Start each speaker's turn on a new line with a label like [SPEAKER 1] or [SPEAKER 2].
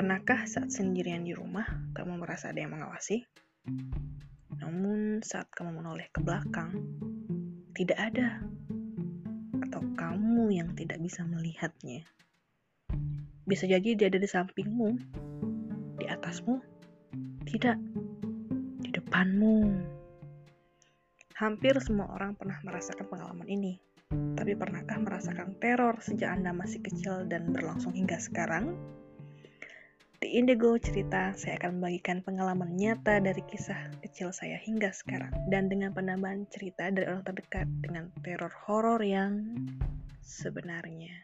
[SPEAKER 1] Pernahkah saat sendirian di rumah, kamu merasa ada yang mengawasi? Namun saat kamu menoleh ke belakang, tidak ada. Atau kamu yang tidak bisa melihatnya. Bisa jadi dia ada di sampingmu, di atasmu, tidak, di depanmu. Hampir semua orang pernah merasakan pengalaman ini. Tapi pernahkah merasakan teror sejak Anda masih kecil dan berlangsung hingga sekarang? Di Indigo Cerita, saya akan membagikan pengalaman nyata dari kisah kecil saya hingga sekarang dan dengan penambahan cerita dari orang terdekat dengan teror horor yang sebenarnya.